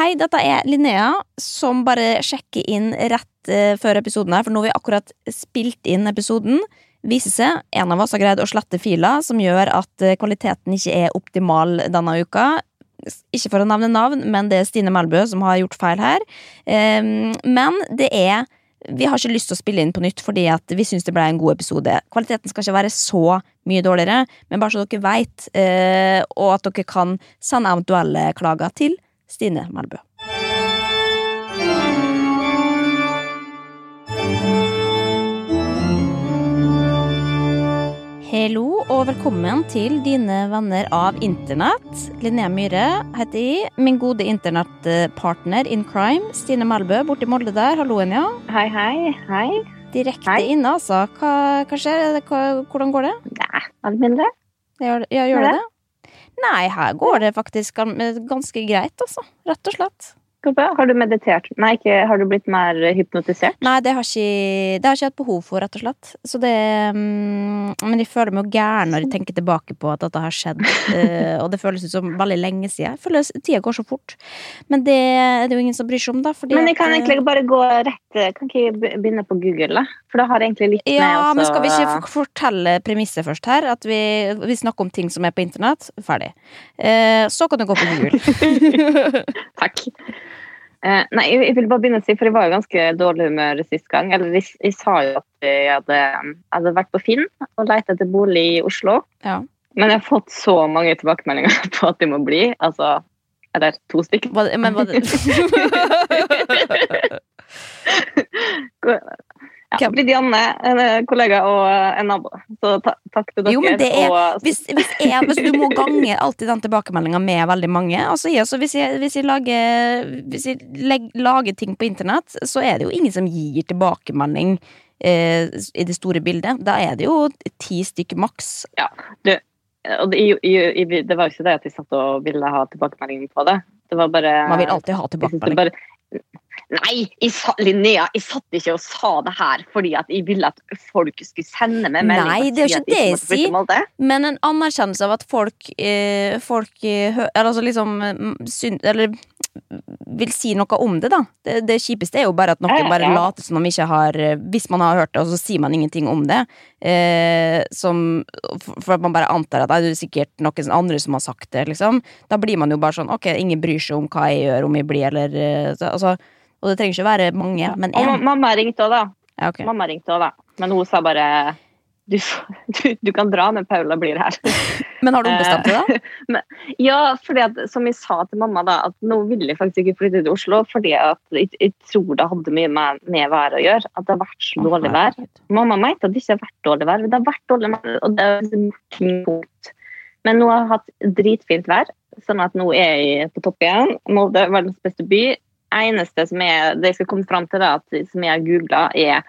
hei, dette er Linnea, som bare sjekker inn rett uh, før episoden her, for nå har vi akkurat spilt inn episoden. Viser seg en av oss har greid å slette fila, som gjør at uh, kvaliteten ikke er optimal denne uka. Ikke for å nevne navn, men det er Stine Melbø som har gjort feil her. Um, men det er vi har ikke lyst til å spille inn på nytt fordi vi syns det ble en god episode. Kvaliteten skal ikke være så mye dårligere, men bare så dere veit, eh, og at dere kan sende eventuelle klager til Stine Melbø. Hallo og velkommen til dine venner av internett. Linnea Myhre heter jeg. Min gode internettpartner in crime, Stine Melbø borti Molde der. Halloen, ja. Hei, hei. Hei. Direkte Hei. inne, altså. Hva, hva skjer? Hva, hvordan går det? Nei, alt mindre. Gjør, ja, gjør det det? Nei, her går det faktisk ganske greit, altså. Rett og slett. Har du meditert? Nei, ikke Har du blitt mer hypnotisert? Nei, det har ikke, det har ikke hatt behov for, rett og slett. Så det mm, Men jeg føler meg jo gæren når jeg tenker tilbake på at dette har skjedd. eh, og det føles ut som veldig lenge siden. Jeg føler tida går så fort. Men det er det jo ingen som bryr seg om, da. Men jeg kan eh, egentlig bare gå rett Kan ikke jeg begynne på Google, da? For det har egentlig litt Ja, med men skal vi ikke fortelle premisset først her? At vi, vi snakker om ting som er på internett. Ferdig. Eh, så kan du gå på Google. Takk. Eh, nei, jeg, vil bare begynne å si, for jeg var jo ganske dårlig humør sist gang. Eller jeg, jeg sa jo at jeg hadde, hadde vært på Finn og lett etter bolig i Oslo. ja. Men jeg har fått så mange tilbakemeldinger på at de må bli. Altså Eller to stykker. Men hva det Ja, Janne, en eh, kollega og en nabo. Så ta, takk til dere. Jo, men det er- og, hvis, hvis, jeg, hvis du må gange alltid den tilbakemeldinga med veldig mange altså jeg, hvis, jeg, hvis jeg lager Hvis jeg leg, lager ting på internett, så er det jo ingen som gir tilbakemelding eh, i det store bildet. Da er det jo ti stykker maks. og det, i- i- det var jo ikke det at vi satt og ville ha tilbakemelding på det. Det var bare Man vil alltid ha tilbakemelding. Nei, jeg sa, Linnea, jeg satt ikke og sa det her fordi at jeg ville at folk skulle sende meg melding. Nei, det er jo ikke det jeg Molde. Men en anerkjennelse av at folk, eh, folk eh, eller altså liksom synd, Eller vil si noe om det, da. Det, det kjipeste er jo bare at noen bare ja, ja. later som de ikke har eh, Hvis man har hørt det, og så sier man ingenting om det. Eh, som, for, at man bare antar at «Nei, det er sikkert noen andre som har sagt det, liksom. Da blir man jo bare sånn Ok, ingen bryr seg om hva jeg gjør, om jeg blir eller eh, så, altså, Og det trenger ikke være mange, men Og én. mamma ringte òg, da. Ja, okay. Mamma ringte også, da. Men hun sa bare du, du, du kan dra, men Paula blir her. Men har du ombestemt deg, da? Ja, fordi at, som jeg sa til mamma, da, at nå vil jeg faktisk ikke flytte til Oslo. Fordi at jeg, jeg tror det hadde mye med, med været å gjøre. At det har vært så dårlig vær. Mamma mente at det ikke har vært dårlig vær, men det har vært dårlig vær. Og det er liksom punkt. Men nå har jeg hatt dritfint vær, sånn at nå er jeg på topp igjen. Molde er verdens beste by. Eneste som jeg, det jeg skal komme fram til, da, som jeg har googla, er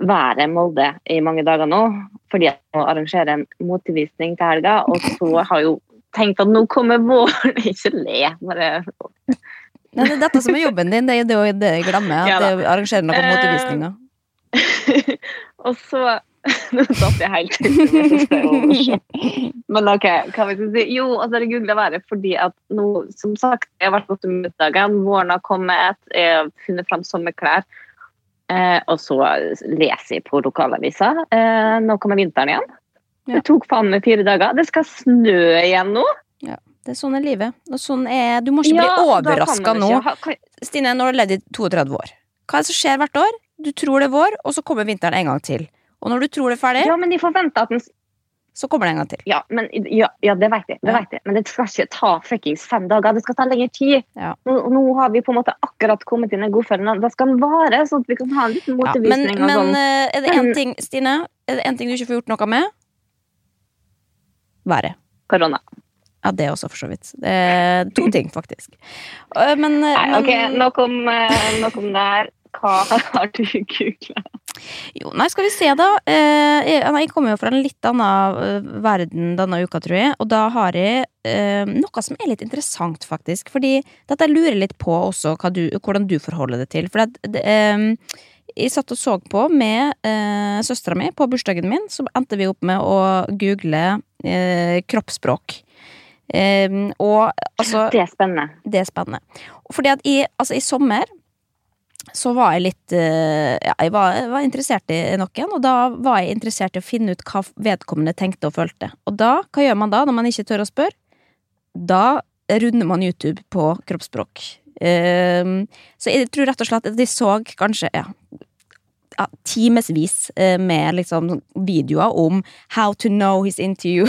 været i Molde i mange dager nå. Fordi jeg må arrangere en motevisning til helga. Og så har jeg jo tenkt at nå kommer våren. Ikke le, bare Nei, det er dette som er jobben din, det er jo det jeg glemmer. At Ja arrangerer noen Eh, motevisninger. Og så Nå satt jeg helt ut. Men OK, hva vil skal si? Jo, altså jeg googla været fordi at nå, som sagt, jeg har vært på middagen, våren har kommet, jeg har funnet fram sommerklær. Eh, og så leser jeg på lokalavisa. Eh, nå kommer vinteren igjen. Ja. Det tok faen meg fire dager. Det skal snø igjen nå. Det er sånn er livet. Og sånn er, du må ikke Ja, bli da overraska nå. ha- hva- Stine, nå har du levd i 32 år. Hva er det som skjer hvert år? Du tror det er vår, og så kommer vinteren en gang til. Og når du tror det er ferdig, Ja, men de forventer at den så kommer det en gang til. Ja, men, ja, ja det vet jeg. Ja. jeg. Men det skal ikke ta fuckings fem dager. Det skal ta lengre tid. Ja. Nå, nå har vi på en måte akkurat kommet inn i godfølelsen. Da skal den vare, sånn at vi kan ha en liten Ja, men men eh, er det én ting, Stine, er det en ting du ikke får gjort noe med? Været. Korona. Ja, det også, for så vidt. Det er to ting, faktisk. Eh, Men, eh, Nei, ok, men nok om, nok om det her. Hva har du googla? Jo, nei, skal vi se, da. Eh, jeg, kommer jo fra en litt annen eh, verden denne uka, tror jeg. Og da har jeg eh, noe som er litt interessant, faktisk. Fordi dette lurer litt på også du, hvordan du forholder det til. For det, det, eh, jeg satt og så på med eh, søstera mi på bursdagen min. Så endte vi opp med å google eh, kroppsspråk. Um, og altså Det er spennende. Det er spennende. Fordi at i, altså, i sommer så var jeg litt uh, Ja, jeg var, var, interessert i noen, og da var jeg interessert i å finne ut hva vedkommende tenkte og følte. Og da, hva gjør man da, når man ikke tør å spørre? Da runder man YouTube på kroppsspråk. Um, så jeg tror rett og slett at de så kanskje ja, ja, timevis uh, med liksom videoer om how to know his interview.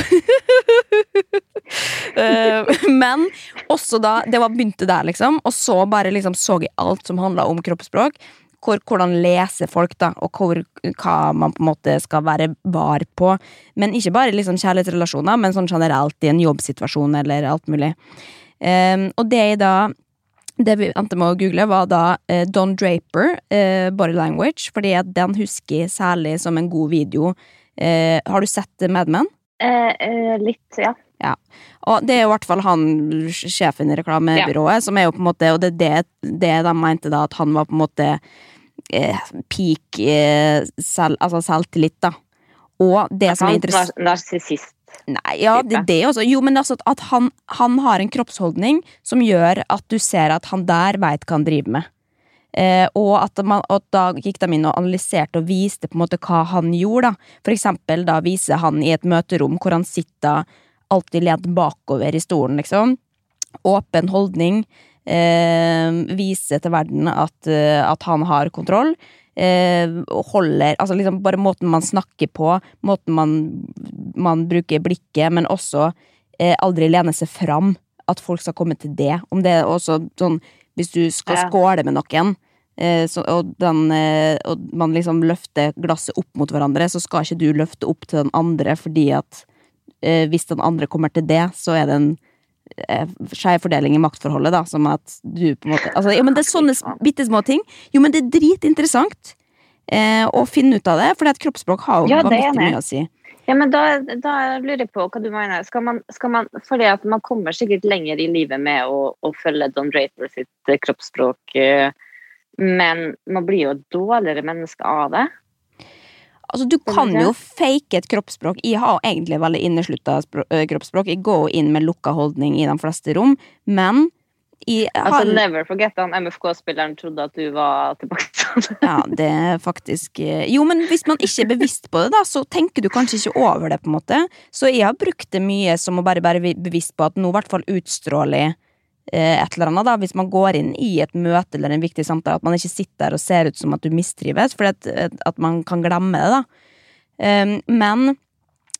uh, men også da Det var begynte der, liksom, og så bare liksom så jeg alt som handla om kroppsspråk. Hvor, hvordan leser folk, da, og hvor, hva man på en måte skal være var på. Men ikke bare liksom kjærlighetsrelasjoner, men sånn generelt i en jobbsituasjon eller alt mulig. Um, og det jeg da det vi endte med å google, var da eh, Don Draper, eh, Body Language, fordi den husker særlig som en god video. Eh, har du sett Mad Men? Eh, litt, ja. Ja. Og det er jo i hvert fall han sjefen i reklamebyrået, ja. som er jo på en måte Og det er det, det de mente da, at han var på en måte eh, peak eh, selv, altså selvtillit, da. Og det som er interessant Narsissist. Nei, ja, det, det også. Jo, men altså at han, han, har en kroppsholdning som gjør at du ser at han der veit hva han driver med. Eh, og at, man, at, da gikk de inn og analyserte og viste på en måte hva han gjorde. da. For eksempel da viser han i et møterom hvor han sitter alltid lent bakover i stolen, liksom. Åpen holdning. Eh, viser til verden at, eh, at han har kontroll. Eh, holder Altså liksom bare måten man snakker på, måten man, man bruker blikket, men også eh, aldri lene seg fram. At folk skal komme til det. Om det er også sånn Hvis du skal ja. skåle med noen, eh, så, og, den, eh, og man liksom løfter glasset opp mot hverandre, så skal ikke du løfte opp til den andre fordi at eh, hvis den andre kommer til det, så er det en skeiv fordeling i maktforholdet, da, som at du på en måte altså, Ja, men det er sånne bitte små ting. Jo, men det er dritinteressant eh, å finne ut av det, for kroppsspråk har jo ja, vanvittig mye å si. Ja, men da, da, lurer jeg på hva du mener. Skal man, skal man, fordi at man kommer sikkert lenger i livet med å, å følge Don Draper sitt eh, kroppsspråk, eh, men man blir jo et dårligere menneske av det. Altså, du kan jo fake et kroppsspråk. Jeg har egentlig veldig inneslutta kroppsspråk. Jeg går inn med lukka holdning i de fleste rom, men har... Altså, never forget han MFK-spilleren trodde at du var tilbake. ja, det er faktisk Jo, men hvis man ikke er bevisst på det, da, så tenker du kanskje ikke over det, på en måte. Så jeg har brukt det mye som å bare være bevisst på at nå i hvert fall utstråler et eller annet, da, hvis man går inn i et møte eller en viktig samtale, at man ikke sitter der og ser ut som at du mistrives, for at, at man kan glemme det, da. Um, men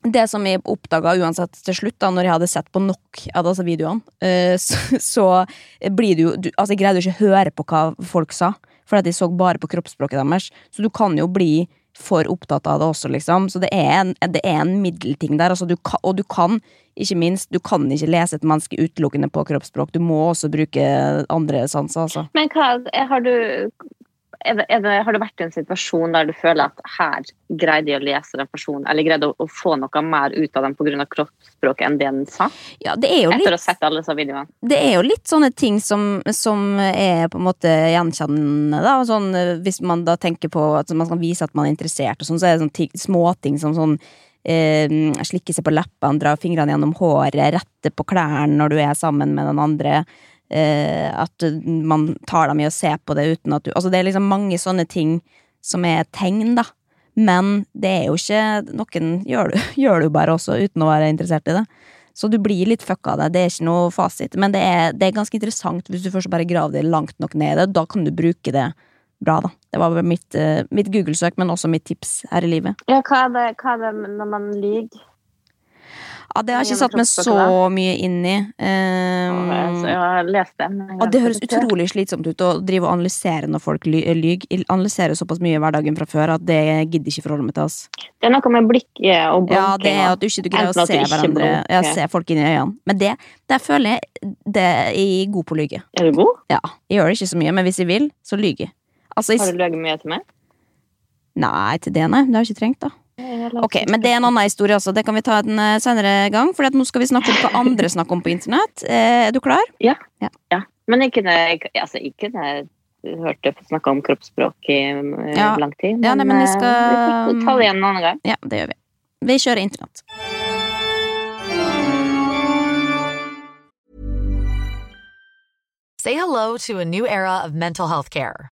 det som jeg oppdaga uansett til slutt, da, når jeg hadde sett på nok av disse videoene, uh, så, så, blir det jo Altså, jeg greide jo ikke å høre på hva folk sa, for at jeg så bare på kroppsspråket deres, så du kan jo bli for opptatt av det også, liksom. Så det er en, det er en middelting der. Altså, du kan, og du kan, ikke minst, du kan ikke lese et menneske utelukkende på kroppsspråk. Du må også bruke andre sanser, altså. Men hva, har du er det, er det, har du vært i en situasjon der du føler at her greide jeg å lese den personen, eller greide å, å få noe mer ut av den pga. kroppsspråket enn det den sa? Ja, det er jo Etter litt, å ha sett alle disse videoene. Det er jo litt sånne ting som, som er på en måte gjenkjennende, da. Sånn, hvis man da tenker på at man skal vise at man er interessert, og sånn, så er det sånne småting som sånn eh, slikke seg på leppene, dra fingrene gjennom håret, rette på klærne når du er sammen med den andre eh, at man tar dem i å se på det uten at du Altså, det er liksom mange sånne ting som er tegn, da. Men det er jo ikke Noen gjør du, gjør du bare også uten å være interessert i det. Så du blir litt fucka av det. Det er ikke noe fasit. Men det er, det er ganske interessant hvis du først bare graver det langt nok ned i det. Da kan du bruke det bra, da. Det var mitt, uh, mitt Google-søk, men også mitt tips her i livet. Ja, hva er det, hva er det når man lyver? Ja, det har jeg ikke satt meg så mye inn i. Um, jeg har lest det. Og det høres utrolig slitsomt ut å drive og analysere når folk lyver. Analysere såpass mye i hverdagen fra før at det gidder ikke forholde meg til. oss. Det er noe med blikket og blinking. Ja, det er at du ikke greier å se hverandre. Ja, se folk inn i øynene. Men det, der føler jeg det er jeg god på å lyge. Er du god? Ja. Jeg gjør det ikke så mye, men hvis jeg vil, så lyger jeg. Altså, har du løyet mye til meg? Nei, til det, nei. Det har jeg ikke trengt, da. Ok, men Det er en annen historie også. Det kan vi ta en eh, senere gang. For nå skal vi snakke om hva andre snakker om på internett. Eh, er du klar? Ja. ja. ja. Men jeg kunne, jeg, altså, jeg hørte snakka om kroppsspråk i eh, ja. lang tid. Men, ja, nei, men vi skal vi ta det igjen en annen gang. Ja, det gjør vi. Vi kjører internett. Say hello to a new era of mental health care.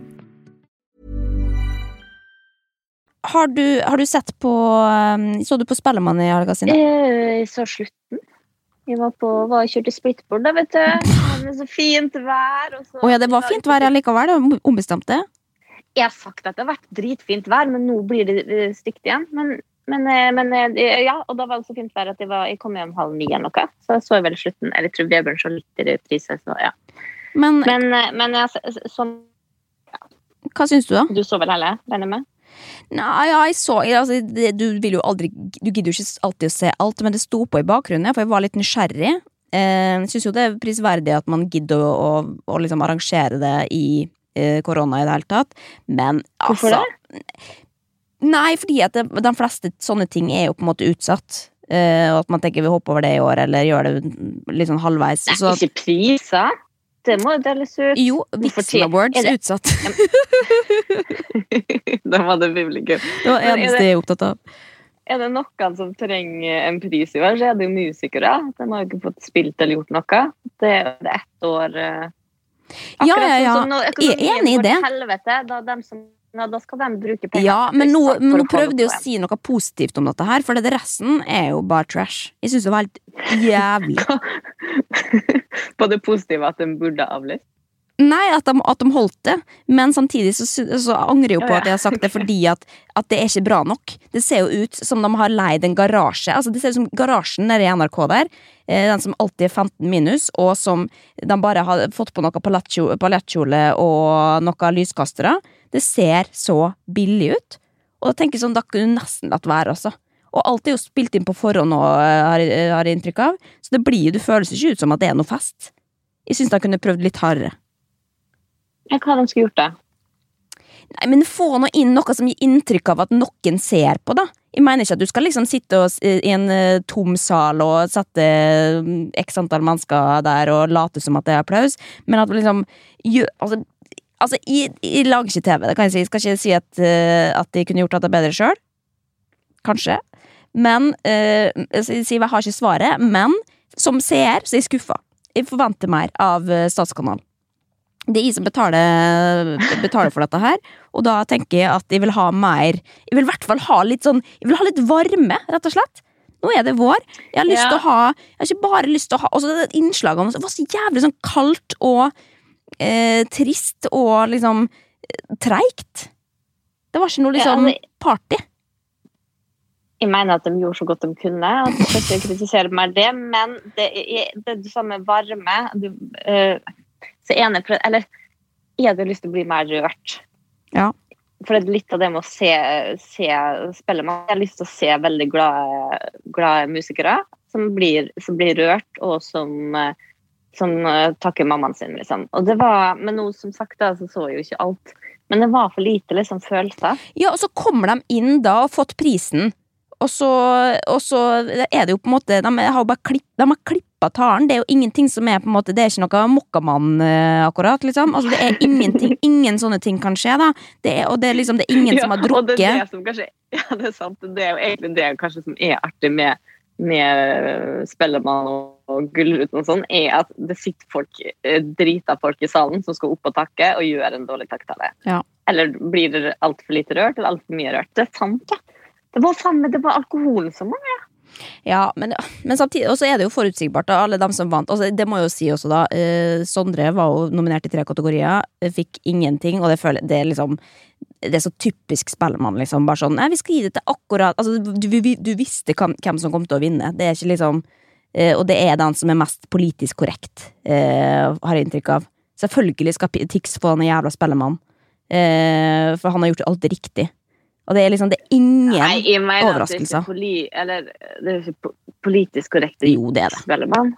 Har du, har du sett på um, Så du på Spellemann i helga sine? Jeg så slutten. Jeg var på, var og kjørte splitboard, da, vet du. Var så fint vær. og så- Å ja, det var fint vær likevel. Det ombestemt, det. Jeg har sagt at det har vært dritfint vær, men nå blir det eh, stygt igjen. Men, men, eh, men eh, ja, og da var det så fint vær at jeg, var, jeg kom hjem halv ni eller noe. Så jeg så vel slutten. Eller jeg tror Vebjørn så litt reprise. Så ja. Men Men, eh, men jeg, sånn, hva syns du, da? du så vel hele, regner jeg med? Nei, ja, jeg så altså, det, Du vil jo aldri Du gidder jo ikke alltid å se alt, men det sto på i bakgrunnen, for jeg var litt nysgjerrig. Eh, Jeg syns jo det er prisverdig at man gidder å, å, å liksom arrangere det i eh, korona i det hele tatt, men Hvorfor altså Nei, fordi at det, de fleste sånne ting er jo på en måte utsatt. Eh, og at man tenker vi hopper over det i år, eller gjør det litt sånn halvveis. Det Så, er ikke priser. Det må jo deles ut. jo, Vixen Awards det- utsatt. da var det publikum. Det var det eneste jeg er opptatt av. Er det noen som trenger en pris i år, så er det jo musikere. De har jo ikke fått spilt eller gjort noe. Det er jo ett år Akkurat Ja, ja, ja. sånn som når enig i det. Helvete, da, de som, ja, da skal de bruke penger. Ja, men nå, men nå prøvde jeg å si noe positivt om dette her, for det resten er jo bare trash. Jeg syns det var helt jævlig. På det positive at de burde avlyst. Nei, at de, at de holdt det, men samtidig så, så angrer jeg jo på Ja, ja. at jeg har sagt det fordi at, at det er ikke bra nok. Det ser jo ut som de har leid en garasje. Altså Det ser ut som garasjen nede i NRK der. eh, Den som alltid er 15 minus, og som de bare har fått på noe palettkjo- palettkjole og noen lyskastere. Det ser så billig ut. Og da tenker jeg sånn, da kunne du nesten latt være, altså. Og alt er jo spilt inn på forhånd nå, eh, har jeg har jeg inntrykk av. Så det blir jo, det føles ikke ut som at det er noe fest. Jeg syns de kunne prøvd litt hardere. Hva de skulle gjort da? Nei, men få nå inn noe som gir inntrykk av at noen ser på, da. Jeg mener ikke at du skal liksom sitte og, i en eh, tom sal og sette x antall mennesker der og late som at det er applaus, men at liksom gjør, altså, altså, jeg, jeg lager ikke TV, det kan jeg si. Jeg skal ikke si at, uh, at de kunne gjort dette bedre sjøl. Kanskje. Men uh, altså, jeg jeg har ikke svaret, men som seer så er jeg skuffa. Jeg forventer mer av eh, Statskanalen. Det er jeg som betaler, betaler for dette her, og da tenker jeg at jeg vil ha mer Jeg vil i hvert fall ha litt sånn Jeg vil ha litt varme, rett og slett. Nå er det vår. Jeg har lyst Ja. å ha Jeg har ikke bare lyst til å ha Altså, det innslagene var så jævlig sånn kaldt og eh, trist og liksom eh, treigt. Det var ikke noe Ja, liksom altså, party. Jeg mener at de gjorde så godt de kunne. At jeg skal ikke kritisere meg det, men det er det du sa med varme du, eh, Så ene, Eller jeg hadde lyst til å bli mer rørt. Ja. For det er litt av det med å se, se spille. Jeg har lyst til å se veldig glade, glade musikere som blir, som blir rørt, og som, eh, som eh, takker mammaen sin, liksom. Og det var, men nå som sagt, da, så så jeg jo ikke alt. Men det var for lite liksom, følelser. Ja, og så kommer de inn da og fått prisen. Og så, og så er det jo på en måte De har bare klipp, de har klippa talen. Det er jo ingenting som er på en måte Det er ikke noe Mokkamann, eh, akkurat. liksom Altså Det er ingenting Ingen sånne ting kan skje, da. Det er, og det er liksom Det er ingen som har drukket. og det er det som kanskje, ja, det er sant. Det er jo egentlig det kanskje som er artig med, med Spellemann og Gullruten og sånn, er at det sitter folk, eh, drita folk i salen som skal opp og takke og gjør en dårlig takktale. Ja. Eller blir det altfor lite rørt eller altfor mye rørt. Det er sant, ja. Det var samme, det var alkoholen som var Ja, men, men samtidig Og så er det jo forutsigbart, da, alle dem som vant. Altså, det må jeg jo si også, da. Eh, Sondre var jo nominert i tre kategorier, fikk ingenting, og det føler det er liksom det er så typisk Spellemann, liksom. Bare sånn Nei, vi skal gi det til akkurat Altså, du, du, du visste hvem, som kom til å vinne. Det er ikke liksom Og det er den som er mest politisk korrekt, eh, har jeg inntrykk av. Selvfølgelig skal Tix få den jævla Spellemann, eh, for han har gjort alt riktig. Og det er liksom Det er ingen Nei, jeg mener at det er ikke, poli, eller, det er ikke politisk korrekt. Jo, det er det. Spellemann.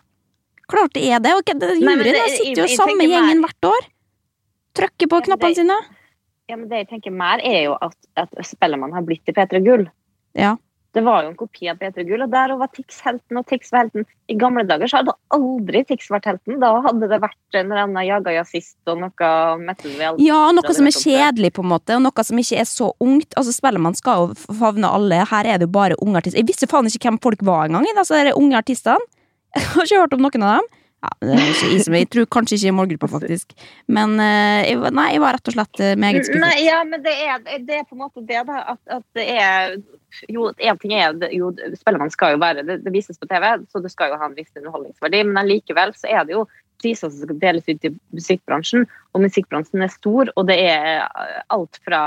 Klart det er det. Okay, det Nei, det- sitter jo jeg- jeg samme gjengen mer- hvert år. Trykker på Ja, knappene sine. Ja, men det jeg tenker mer, er jo at, at Spellemann har blitt til P3 Gull. Ja. Det var jo en kopi av P3 Gull, og der var Tix helten, og Tix var helten. I gamle dager så hadde aldri Tix vært helten. Da hadde det vært en eller annen jaga jazzist og noe metal Ja, noe som er kjedelig, på en måte, og noe som ikke er så ungt. Altså, Spellemann skal jo favne alle. Her er det jo bare unge artister. Jeg visste faen ikke hvem folk var engang. Altså, de unge artistene. Jeg har ikke hørt om noen av dem. Ja, det er ikke jeg, jeg tror kanskje ikke i målgruppa, faktisk. Men eh, nei, jeg var rett og slett eh, meget skuffet. Nei, ja, men det er, det er på en måte det, da. At, at det er Jo, én ting er jo, Spellemann skal jo være det, det vises på TV, så det skal jo ha en viss underholdningsverdi, men allikevel så er det jo priser som skal deles ut i musikkbransjen, og musikkbransjen er stor, og det er eh, alt fra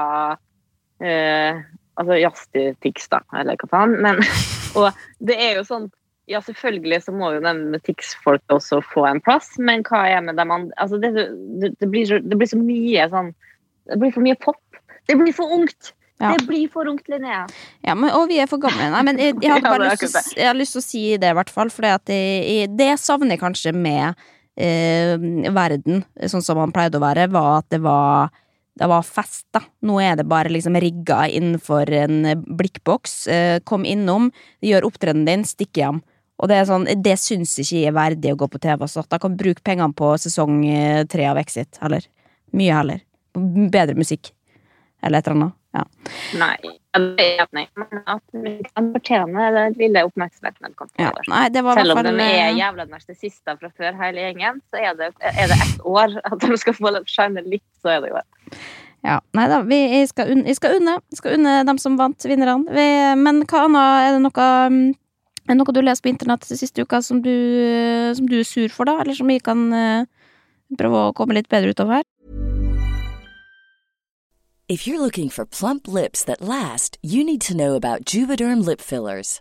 eh, altså jazz til Tix, da, eller hva faen. Men, og det er jo sånn ja, selvfølgelig så må jo de Tix-folk også få en plass, men hva er med dem andre altså det, det, blir så, det blir så mye sånn Det blir for mye pop. Det blir for ungt! Ja. Det blir for ungt, Linnea. Ja, men, og vi er for gamle. Nei, men jeg, jeg, hadde bare lyst, til jeg lyst til å si det, i hvert fall. For det savner jeg kanskje med eh, verden, sånn som han pleide å være, var at det var det var fest, da. Nå er det bare liksom rigga innenfor en blikkboks. Eh, kom innom, gjør opptredenen din, stikk hjem. Og det er sånn, det syns ikke jeg er verdig å gå på TV. Så da kan bruke pengene på sesong eh, tre av Exit, heller. Mye heller. Bedre musikk. Eller et eller annet. Ja. Nei, jeg. Men at han fortjener den lille oppmerksomheten de kan få. Ja, nei, det Selv om de er eh, jævla narsissister fra før, hele gjengen, så er det, er det ett år at de skal få shine litt, så er det jo det. Ja, nei da, vi, jeg, skal unne, jeg skal unne skal unne dem som vant, vinnerne. Vi- Men hva annet, er det noe mm, Er det noe du leser på på internett siste uka som du, som du er sur for, da? Eller som vi kan eh, prøve å komme litt bedre ut av her? If you're looking for plump lips that last, you need to know about Juvederm lip fillers.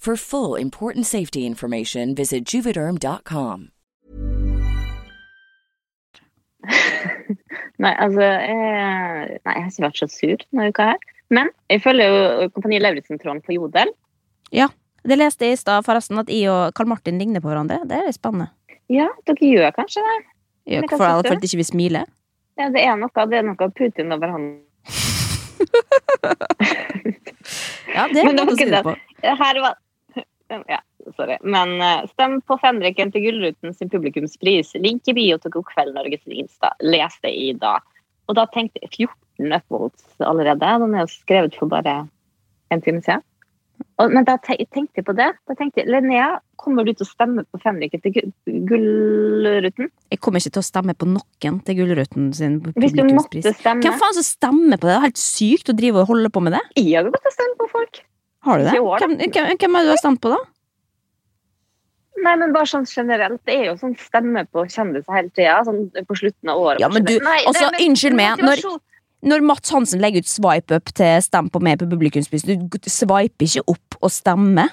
For full important safety information, visit juvederm.com. Nei, altså eh, Nei, jeg har ikke vært så sur denne uka her. Men jeg følger jo Kompani Lauritzen-tråden på Jodel. Ja, Det leste jeg i stad, forresten, at jeg og Karl Martin ligner på hverandre. Det er litt spennende. Ja, dere gjør kanskje det? Gjør ikke for alle folk ikke vil smile. Ja, det er noe, det er noe Putin over han. Ja, det er noe å si på. Her var Ja, sorry. Men eh, stem på fenriken til Gullruten sin publikumspris. Link i bio til God kveld Norges Insta. Les det i dag. Og da tenkte jeg 14 upvotes allerede. Den er jo skrevet for bare en time siden. Og, men da te tenkte jeg på det. Da tenkte jeg, Linnea, kommer du til å stemme på fenriken til Gullruten? Jeg kommer ikke til å stemme på noen til Gullruten sin Hvis du måtte publikumspris. stemme Hvem faen som stemmer på det? Det er helt sykt å drive og holde på med det. Jeg hadde gått å stemt på folk. Har du det? År. Hvem, hvem, hvem er det du har stemt på, da? Nei, men bare sånn generelt. Det er jo sånn stemme på kjendiser hele tida. Sånn på slutten av året. Ja, men du, Nei, altså, nei, men unnskyld meg, når- Når Mats Hansen legger ut swipe up til Stem på meg på publikumspris, du swiper ikke opp og stemmer.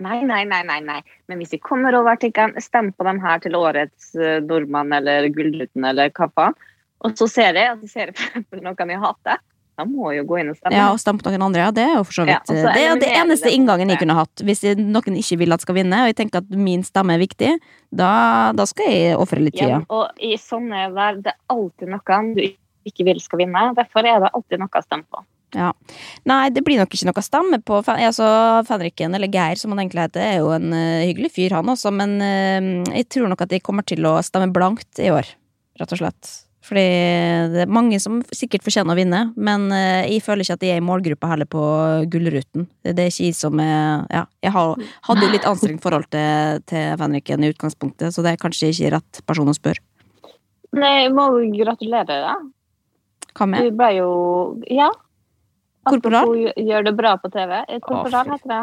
Nei, nei, nei, nei, nei. Men hvis vi kommer over artikkelen, stem på dem her til årets eh, nordmann eller Gullruten eller hva faen, og så ser jeg at så ser eksempel noen jeg hater, da må jeg jo gå inn og stemme. Ja, og stemme på noen andre, ja, det er jo for så vidt ja, Det er det eneste inngangen jeg kunne hatt. Hvis jeg, noen ikke vil at skal vinne, og jeg tenker at min stemme er viktig, da, da skal jeg ofre litt tid. Ja, og i sånne vær, det er alltid noen du ikke vil skal vinne. Derfor er det alltid noe å stemme på. Ja. Nei, det blir nok ikke noe stemme på altså, Fenriken, eller Geir som han egentlig heter, er jo en eh, hyggelig fyr, han også, men eh, jeg tror nok at jeg kommer til å stemme blankt i år, rett og slett. Fordi det er mange som sikkert fortjener å vinne, men eh, jeg føler ikke at jeg er i målgruppa heller på Gullruten. Det er ikke jeg som er Ja, jeg hadde jo litt anstrengt forhold til, til Fenriken i utgangspunktet, så det er kanskje ikke rett person å spørre. Nei, jeg må gratulere deg. Hva med? Du ble jo Ja. Korporal? Apropos gjør det bra på TV. Korporal heter det.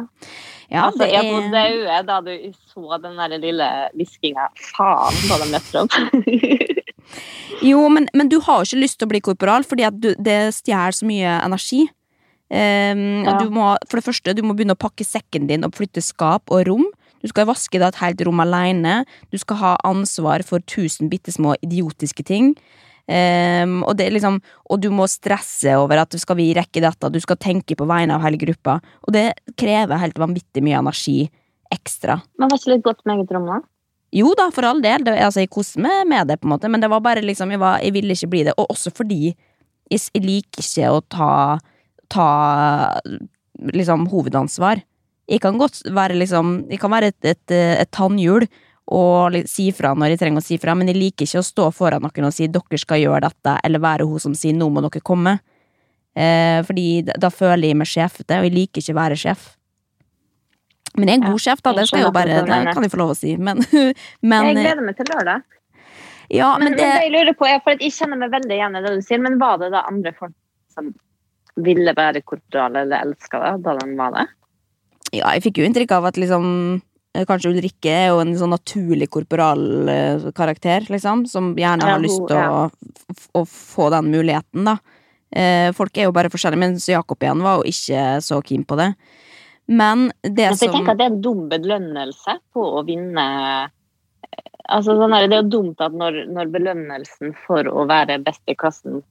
Ja, altså, det jeg bodde er daue da du så den der lille hviskinga. Faen, så de løfter opp. Jo, men, men du har jo ikke lyst til å bli korporal, fordi du, det stjeler så mye energi. Um, Ja. du må, for det første, du må begynne å pakke sekken din og flytte skap og rom. Du skal vaske deg et helt rom alene. Du skal ha ansvar for tusen bitte små idiotiske ting. Um, og, det liksom, og du må stresse over at skal vi rekke dette. Du skal tenke på vegne av hele gruppa. Og det krever helt vanvittig mye energi ekstra. Men var ikke litt godt med eget rom, da? Jo da, for all del. Det, altså, jeg koser meg med det, på en måte men det var bare liksom, jeg, var, jeg ville ikke bli det. Og også fordi jeg liker ikke å ta, ta liksom hovedansvar. Jeg kan godt være liksom Jeg kan være et, et, et tannhjul og si fra når jeg trenger å si fra, men jeg liker ikke å stå foran noen og si 'dere skal gjøre dette', eller være hun som sier 'nå må dere komme'. Eh, fordi da, da føler jeg meg sjefete, og jeg liker ikke å være sjef. Men jeg er en god sjef, da. Det skal jeg jo bare Det kan jeg få lov å si. Men, men jeg gleder meg til lørdag. Ja, Men, men men det det jeg lurer på er, for jeg kjenner meg veldig igjen i det du sier, men var det da andre folk som ville være korporale eller elska det da de var det? Ja, jeg fikk jo inntrykk av at liksom eh, Kanskje Ulrikke er jo en sånn naturlig korporal eh, karakter, liksom. Som gjerne Ja, har lyst til ja. å, å få den muligheten, da. Eh, folk er jo bare forskjellige, mens Jakob igjen var jo ikke så keen på det. Men det for jeg tenker at det er en dum belønnelse på å vinne Altså, sånn her, det, er jo dumt at når, når belønnelsen for å være best i klassen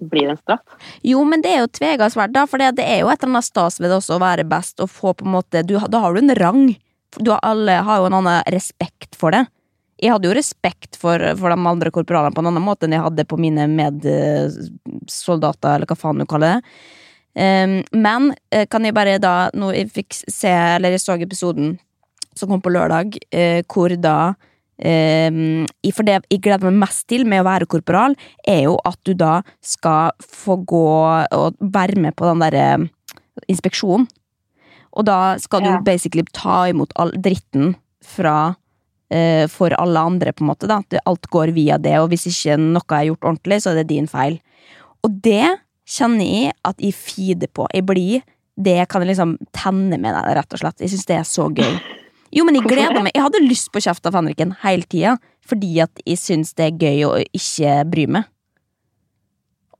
blir en straff. Jo, men det er jo tvega svært, da, for det, det er jo et eller annet stas ved det også å være best og få på en måte du, Da har du en rang. Du har, alle har jo en annen respekt for det. Jeg hadde jo respekt for, for de andre korporalene på en annen måte enn jeg hadde på mine medsoldater, eller hva faen du kaller det. Ehm, men eh, kan jeg bare da, Nå jeg fikk se, eller jeg så episoden som kom på lørdag, uh, hvor da um, i- For det jeg gleder meg mest til med å være korporal, er jo at du da skal få gå og være med på den derre inspeksjonen. Og da skal du Ja. basically ta imot all dritten fra uh, for alle andre, på en måte. da Alt går via det, og hvis ikke noe er gjort ordentlig, så er det din feil. Og det kjenner jeg at jeg feeder på. Jeg blir Det kan jeg liksom tenne med deg, rett og slett. Jeg syns det er så gøy. Jo, men jeg gleder meg. Jeg hadde lyst på kjeft av Henriken hele tida, fordi at jeg syns det er gøy å ikke bry meg.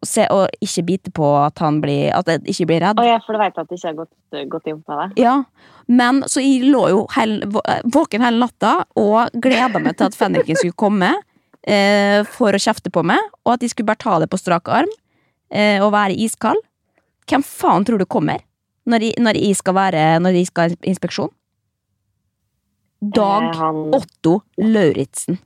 Se, og ikke bite på at han blir At jeg ikke blir redd. Å, ja, for du vet at det ikke har gått, gått inn på deg? Ja, men så jeg lå jo hel, våken hele natta og gleda meg til at fenriken skulle komme eh, for å kjefte på meg, og at de skulle bare ta det på strak arm eh, og være iskald. Hvem faen tror du kommer når jeg, når jeg skal være Når jeg skal ha inspeksjon? Dag Eh, han, Otto Lauritzen.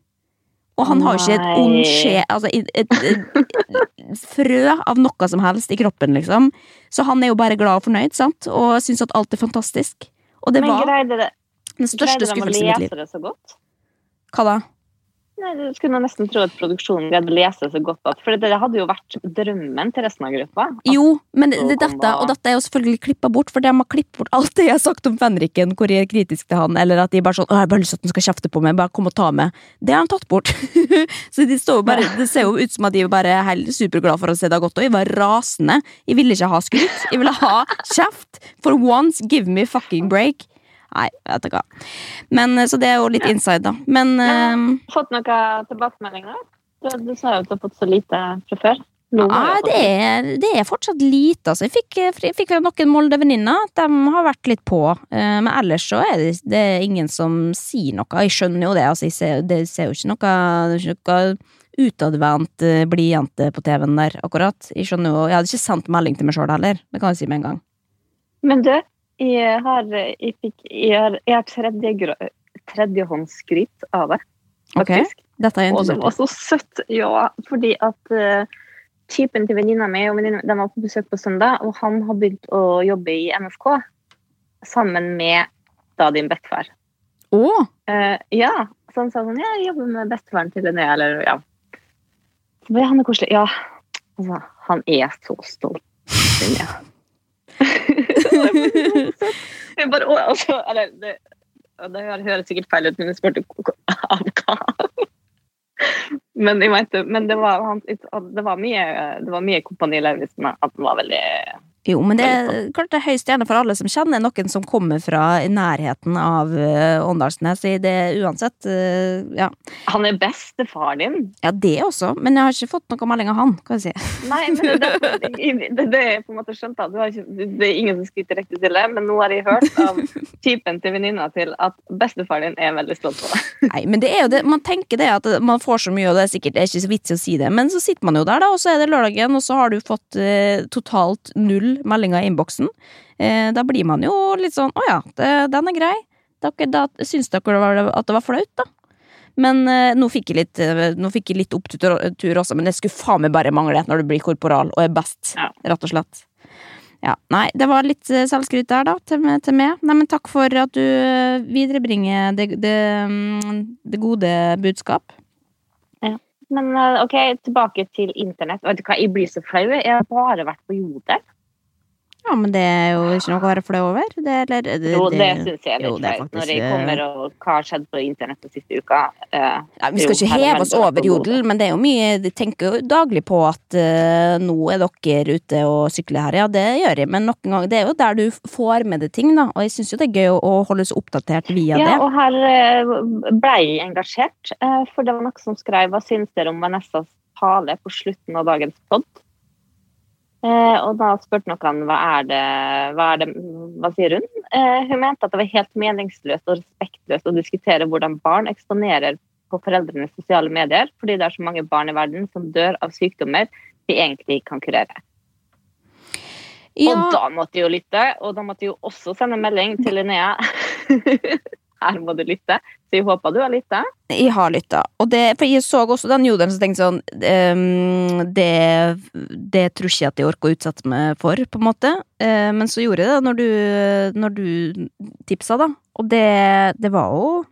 Og han har jo ikke et ond skje Altså et, et, et frø av noe som helst i kroppen, liksom. Så han er jo bare glad og fornøyd, sant? Og syns at alt er fantastisk. Og det men var greide, det, den største greide skuffelsen i mitt liv. lese det så godt? Hva da? Nei, Du skulle nesten tro at produksjonen greide å lese så godt at For det hadde jo vært drømmen til resten av gruppa. Jo, men det, det, dette, og dette er jo selvfølgelig klippa bort, for de har klippet bort alt det jeg har sagt om Fenriken, hvor jeg er kritisk til han, eller at de bare sånn 'Å, jeg har bare lyst til at han skal kjefte på meg, bare kom og ta meg'. Det har de tatt bort. så de står bare, det ser jo ut som at de bare er helt superglade for å se det har gått, og jeg var rasende. Jeg ville ikke ha skryt, jeg ville ha kjeft. For once, give me fucking break. Nei, vet du hva. Men, eh, så det er jo litt Ja. inside, da. Men Men- eh, Fått noen tilbakemeldinger? Du, du sa jo at du har fått så lite fra før. Nei, du det det er fortsatt lite, altså. Jeg fikk, jeg fikk noen Molde-venninner. De har vært litt på. eh, Men ellers så er det, det er ingen som sier noe. Jeg skjønner jo det, altså. Jeg ser, det ser jo ikke noe, ikke noe utadvendt eh, blidjente på TV-en der, akkurat. Jeg skjønner jo Jeg hadde ikke sendt melding til meg sjøl heller. Det kan jeg si med en gang. Men du, jeg har, jeg fikk, jeg har, jeg har tredje, tredjehåndsskryt av det, Ok, Okay. Dette er interessant. Og det var så søtt, ja. Fordi at uh, typen til venninna mi og venninna, de var på besøk på søndag, og han har begynt å jobbe i MFK sammen med da din bestefar. Å! Uh, ja, så han sa sånn Ja, jeg jobber med bestefaren til Linnea, eller ja. Så ble han er koselig. Ja. Altså, han er så stolt. Linnea. jeg bare, altså, eller, det, det høres sikkert feil ut, men jeg spurte av hva. Men, jeg mente, men det, var, det, var mye, det mye Kompani Lauritzen. At den var veldig Jo, men det er klart det er høy stjerne for alle som kjenner noen som kommer fra i nærheten av uh, Åndalsnes. i Det uansett, eh, ja. Han er bestefar din. ja, det også, men jeg har ikke fått noen melding av han, kan jeg si. Nei, men det, det, det, er på en måte skjønt. da. Du har ikke, det er ingen som skryter direkte til det, men nå har jeg hørt av typen til venninna til at bestefar din er veldig stolt på deg. Nei, men det er jo det, man tenker det at man får så mye, og det er sikkert det er ikke så vits i å si det, men så sitter man jo der, da, og så er det lørdagen, og så har du fått eh, totalt null meldinger i innboksen. Eh, da blir man jo litt sånn å ja, den er grei. Dere, da syns dere at det var flaut, da? Men eh, nå fikk jeg litt, eh, fikk jeg litt opptur også, men det skulle faen meg bare mangle når du blir korporal og er best, Ja. rett og slett. Ja, nei, det var litt selvskryt der, da, til, meg- til meg. Nei, men takk for at du viderebringer det, det, mm, det gode budskap. Men ok, tilbake til internett. Vet du hva, Jeg blir så flau. Jeg har bare vært på Jodel. Ja, men det er jo ikke noe å være flau over. Det, eller, det, Jo, det syns jeg er litt flaut. Når jeg eh, kommer og hva har skjedd på internett den siste uka. eh, Ja, vi skal jo, ikke heve oss over jodel, men det er jo mye De tenker jo daglig på at eh, nå er dere ute og sykler her. Ja, det gjør jeg, men noen ganger Det er jo der du får med deg ting, da. Og jeg syns jo det er gøy å, holde seg oppdatert via Ja, det. og her eh, ble jeg engasjert, for det var noen som skrev hva syns dere om Vanessas tale på slutten av dagens pod. Eh, og da spurte noen hva er det, hva, er det, hva sier hun? Eh, hun mente at det var helt meningsløst og respektløst å diskutere hvordan barn eksponerer på foreldrenes sosiale medier, fordi det er så mange barn i verden som dør av sykdommer de egentlig kan kurere. Og da måtte jeg jo lytte, og da måtte jeg jo også sende melding til Linnea. Her må du lytte. Så jeg håper du har lytta. jeg har lytta. Og det, for jeg så også den jodelen som tenkte sånn um, det, det tror ikke jeg at jeg orker å utsette meg for, på en måte. Uh, men så gjorde jeg det når du, når du tipsa, da. Og det, det var jo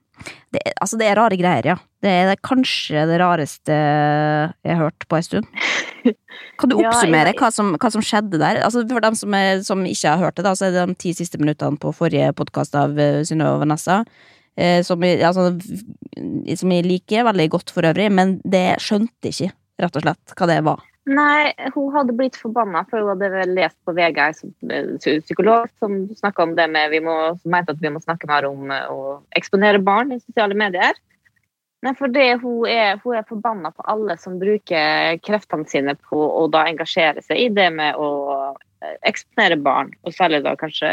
det, Altså, det er rare greier, ja. Det er kanskje det rareste jeg har hørt på en stund. Kan du Ja, oppsummere jeg- hva som, hva som skjedde der? Altså For dem som, er, som ikke har hørt det, da, så er det de ti siste minuttene på forrige podkast av uh, Synnøve og Vanessa. eh, som, jeg, altså, som jeg liker veldig godt for øvrig, men det skjønte ikke, rett og slett, hva det var. Nei, hun hadde blitt forbanna, for hun hadde vel lest på VG som eh, psykolog som snakka om det med vi må, mente at vi må snakke mer om eh, å eksponere barn i sosiale medier. Nei, for det, hun, er, hun er forbanna på alle som bruker kreftene sine på å da engasjere seg i det med å eh, eksponere barn, og særlig da kanskje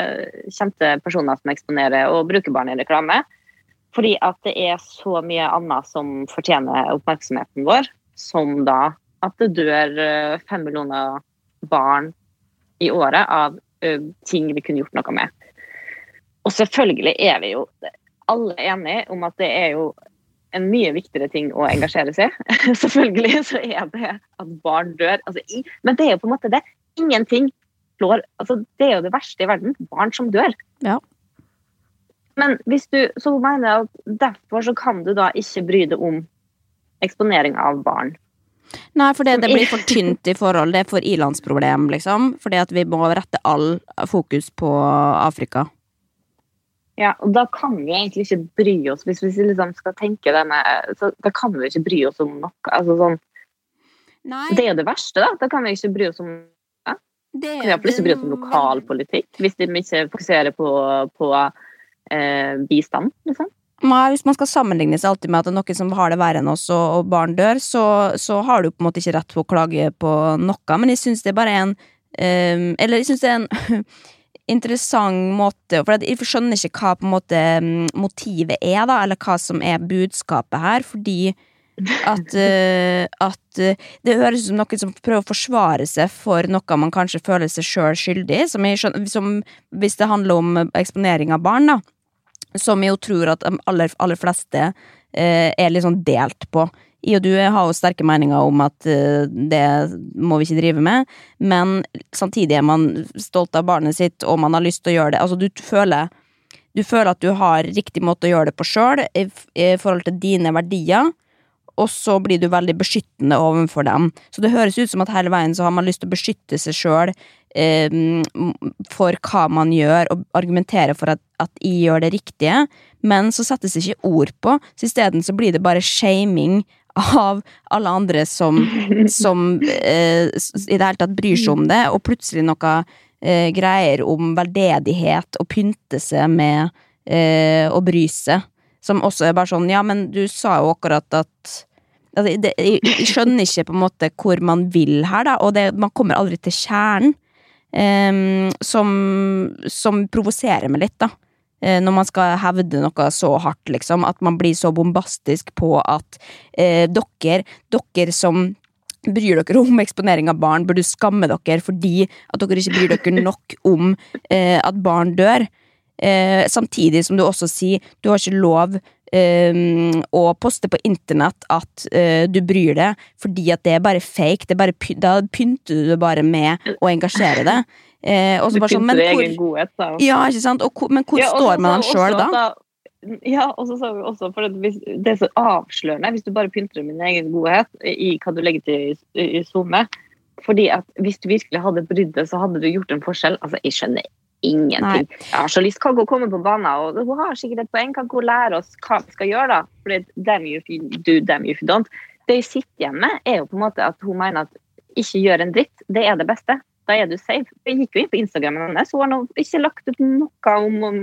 kjente personer som eksponerer og bruker barn i reklame. Fordi at det er så mye annet som fortjener oppmerksomheten vår, som da at det dør eh, fem millioner barn i året av eh, ting vi kunne gjort noe med. Og selvfølgelig er vi jo alle enige om at det er jo en mye viktigere ting å engasjere seg i. selvfølgelig så er det at barn dør. Altså, men det er jo på en måte det. Ingenting slår altså, Det er jo det verste i verden. Barn som dør. Ja. Men hvis du, så mener jeg at derfor så kan du da ikke bry deg om eksponering av barn. Nei, for det, det blir for tynt i forhold. Det er for ilandsproblem, liksom. Fordi at vi må rette all fokus på Afrika. Ja, og da kan vi egentlig ikke bry oss, hvis vi liksom skal tenke denne så Da kan vi ikke bry oss om noe. Altså sånn, Nei, det er jo det verste, da. Da kan vi ikke bry oss om det kan vi plutselig bry oss om lokalpolitikk. Hvis de ikke fokuserer på, på eh, bistand, liksom. Nei, hvis man skal sammenligne seg alltid med at det er noen som har det verre enn oss, og, barn dør, så, så har du på en måte ikke rett på å klage på noe, men jeg syns det bare er en um, Eller jeg syns det er en interessant måte For jeg skjønner ikke hva på en måte motivet er, da, eller hva som er budskapet her, fordi at, uh, at uh, det høres ut som noen som prøver å forsvare seg for noe man kanskje føler seg sjøl skyldig i. Hvis det handler om eksponering av barn, da som jeg jo tror at de aller, aller fleste eh, er litt sånn delt på. Jeg og du har jo sterke meninger om at eh, det må vi ikke drive med, men samtidig er man stolt av barnet sitt, og man har lyst til å gjøre det. Altså, du føler, du føler at du har riktig måte å gjøre det på sjøl, i, i, forhold til dine verdier, og så blir du veldig beskyttende overfor dem. Så det høres ut som at hele veien så har man lyst til å beskytte seg sjøl for hva man gjør, og argumentere for at, at jeg gjør det riktige, men så settes det ikke ord på, så isteden så blir det bare shaming av alle andre som, som eh, i det hele tatt bryr seg om det, og plutselig noe eh, greier om veldedighet og pynte seg med eh, å bry seg. Som også er bare sånn, ja, men du sa jo akkurat at altså, det, Jeg skjønner ikke på en måte hvor man vil her, da, og det, man kommer aldri til kjernen. Um, som, som provoserer meg litt, da. Uh, når man skal hevde noe så hardt, liksom. At man blir så bombastisk på at uh, dere, dere som bryr dere om eksponering av barn, burde skamme dere fordi at dere ikke bryr dere nok om uh, at barn dør. samtidig som du også sier du har ikke lov um, og poste på internett at uh, du bryr deg, fordi at det er bare fake. Er bare, da pynter du det bare med å engasjere deg. Uh, du pynter sånn, egen godhet, da. Ja, ikke sant? Og, men hvor ja, står man sjøl da? da? Ja, og så sa vi også, for Det er så avslørende hvis du bare pynter med din egen godhet i hva du legger til i SoMe. Fordi at Hvis du virkelig hadde brydd deg, så hadde du gjort en forskjell. Altså, Jeg skjønner ingenting. Nei. Jeg har så lyst. til å komme på banen? Og hun har sikkert et poeng. Kan hun lære oss hva vi skal gjøre? da? For damn you if you do, damn you if you don't. Det hun sitter igjen med, er jo på en måte at hun mener at ikke gjør en dritt. Det er det beste. Da er du safe. Jeg gikk jo inn på Instagrammen hennes. Hun har ikke lagt ut noe om, om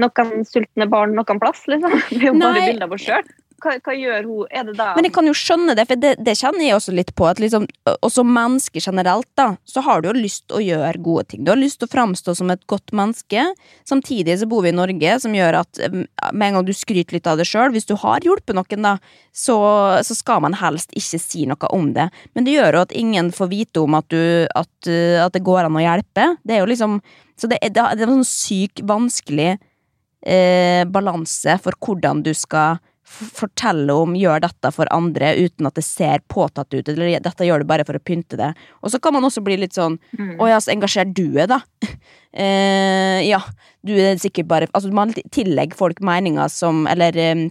noen sultne barn noen plass. liksom. Det er jo bare bilder av oss sjøl hva, hva, gjør hun? Er det da Men jeg kan jo skjønne det, for det, det kjenner jeg også litt på. At liksom, og som menneske generelt, da, så har du jo lyst til å gjøre gode ting. Du har lyst til å framstå som et godt menneske. Samtidig så bor vi i Norge, som gjør at med en gang du skryter litt av det sjøl, hvis du har hjulpet noen, da, så, så, skal man helst ikke si noe om det. Men det gjør jo at ingen får vite om at, du, at, at det går an å hjelpe. Det er jo liksom Så det, det, det er en sånn syk vanskelig eh, balanse for hvordan du skal fortelle om 'gjør dette for andre' uten at det ser påtatt ut, eller 'dette gjør du bare for å pynte det'. Og så kan man også bli litt sånn mm. 'Å ja, så engasjert du er, da'. eh, ja, du er sikkert bare Altså, man tillegger folk meninger som Eller eh,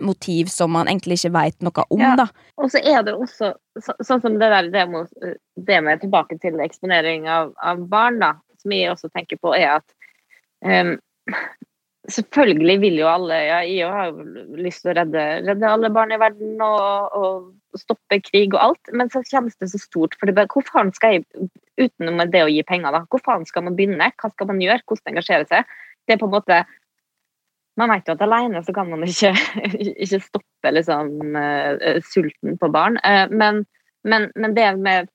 motiv som man egentlig ikke veit noe om, ja. da. Og så er det også så, sånn som det der det med, det med tilbake til eksponering av, av, barn, da, som jeg også tenker på, er at um, Selvfølgelig vil jo alle ja, Jeg har jo lyst til å redde, redde alle barn i verden og, og, stoppe krig og alt, men så kjennes det så stort. For det, hvor faen skal jeg, utenom det å gi penger, da, hvor faen skal man begynne? Hva skal man gjøre? Hvordan engasjere seg? Det er på en måte Man vet jo at alene så kan man ikke, ikke stoppe liksom, uh, sulten på barn, uh, men, men, men, det med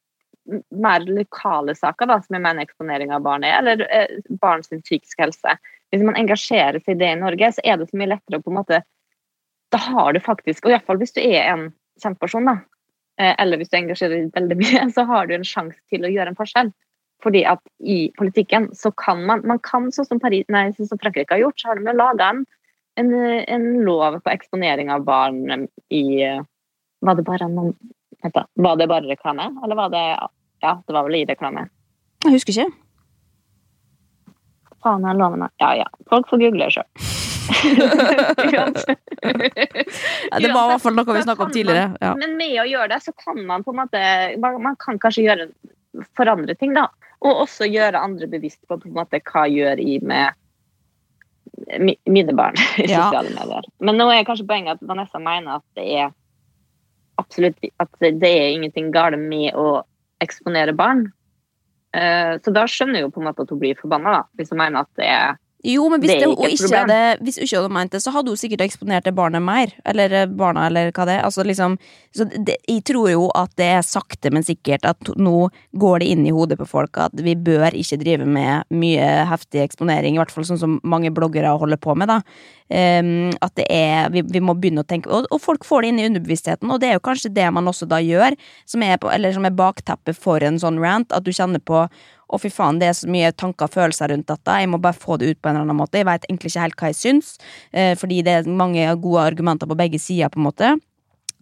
mer lokale saker, da, som jeg mener eksponering av barn er, eller barns psykiske helse hvis man engasjerer seg i det i Norge, så er det så mye lettere å på en måte Da har du faktisk, og iallfall hvis du er en kjent person, da, eh, eller hvis du engasjerer deg veldig mye, så har du en sjanse til å gjøre en forskjell. Fordi at i politikken så kan man man kan sånn som, Paris, nei, sånn som Frankrike har gjort, så har de laga en, en, en, lov på eksponering av barn i Var det bare noen Var det bare reklame, eller var det Ja, det var vel i reklame. Jeg husker ikke faen er loven Ja ja, folk får google sjøl. ja, det var i hvert fall noe vi snakka om tidligere. Ja. Men med å gjøre det, så kan man på en måte Man kan kanskje gjøre forandre ting, da. Og også gjøre andre bevisst på, på en måte, hva gjør i med mine barn i sosiale medier. Men nå er kanskje poenget at Vanessa mener at det er absolutt at det er ingenting galt med å eksponere barn. Eh, så da skjønner jeg jo på en måte at hun blir forbanna, hvis hun mener at det er Jo, men hvis, Det det er hun ikke hadde, hvis hun ikke hadde ment det, så hadde hun sikkert eksponert det barnet mer. Eller eh, barna, eller hva det er. Altså, liksom, så det, jeg tror jo at det er sakte, men sikkert at nå går det inn i hodet på folk at vi bør ikke drive med mye heftig eksponering, i hvert fall sånn som mange bloggere holder på med, da. Um, at det er vi, vi må begynne å tenke og, og folk får det inn i underbevisstheten, og det er jo kanskje det man også da gjør, som er, på, eller som er bakteppet for en sånn rant, at du kjenner på å, fy faen, det er så mye tanker og følelser rundt dette. Jeg må bare få det ut på en eller annen måte. Jeg vet egentlig ikke helt hva jeg syns, eh, fordi det er mange gode argumenter på begge sider, på en måte.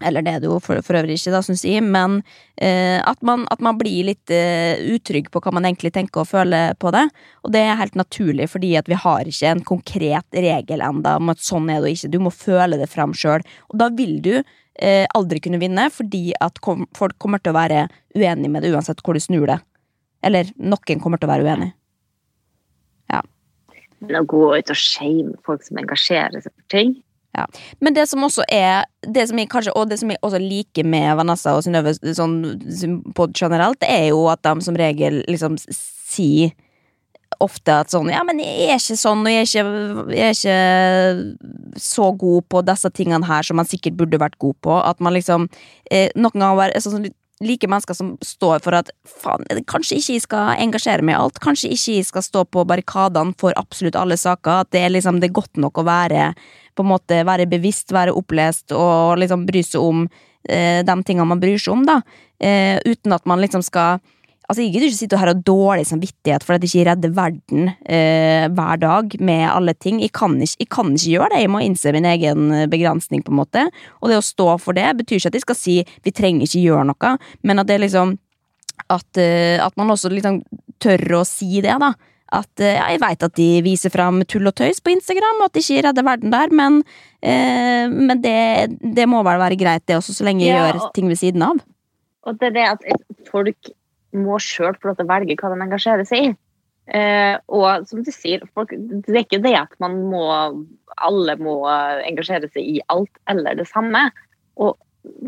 Eller det er det jo for, for øvrig ikke, da, syns jeg, men eh, at, man, at man blir litt eh, utrygg på hva man egentlig tenker og føler på det. Og det er helt naturlig, fordi at vi har ikke en konkret regel enda om at sånn er det ikke. Du må føle det fram sjøl. Og da vil du eh, aldri kunne vinne, fordi at kom, folk kommer til å være uenig med det uansett hvor du snur det. Eller noen kommer til å være uenig. Men å gå ut og shame folk som engasjerer seg for ting ja. Men det som også er det som jeg kanskje, Og det som jeg også liker med Vanessa og Synnøve sånn, på generelt, det er jo at de som regel liksom sier ofte at sånn Ja, men jeg er ikke sånn, og jeg er ikke, jeg er ikke så god på disse tingene her som man sikkert burde vært god på. At man liksom eh, Noen ganger er sånn, sånn, like mennesker som står for at faen, kanskje ikke jeg skal engasjere meg i alt. Kanskje ikke jeg skal stå på barrikadene for absolutt alle saker. At det er liksom det er godt nok å være måte være bevisst, være opplest og liksom bry seg om eh, de tingene man bryr seg om, da. Eh, uten at man liksom skal Altså, Jeg gidder ikke sitte her og ha dårlig samvittighet for at jeg ikke redder verden eh, hver dag med alle ting. Jeg kan, ikke, jeg kan ikke gjøre det, jeg må innse min egen eh, begrensning, på en måte. Og det å stå for det betyr ikke at jeg skal si vi trenger ikke gjøre noe, men at det liksom At, eh, at man også liksom tør å si det, da. At eh, ja, jeg veit at de viser fram tull og tøys på Instagram, og at de ikke redder verden der, men, eh, men det, det må vel være greit, det også, så lenge jeg Ja, gjør ting ved siden av. Og det er det at folk må sjøl få lov til å velge hva de engasjerer seg i. Eh, og som du sier, folk, det er ikke det at man må alle må engasjere seg i alt eller det samme. Og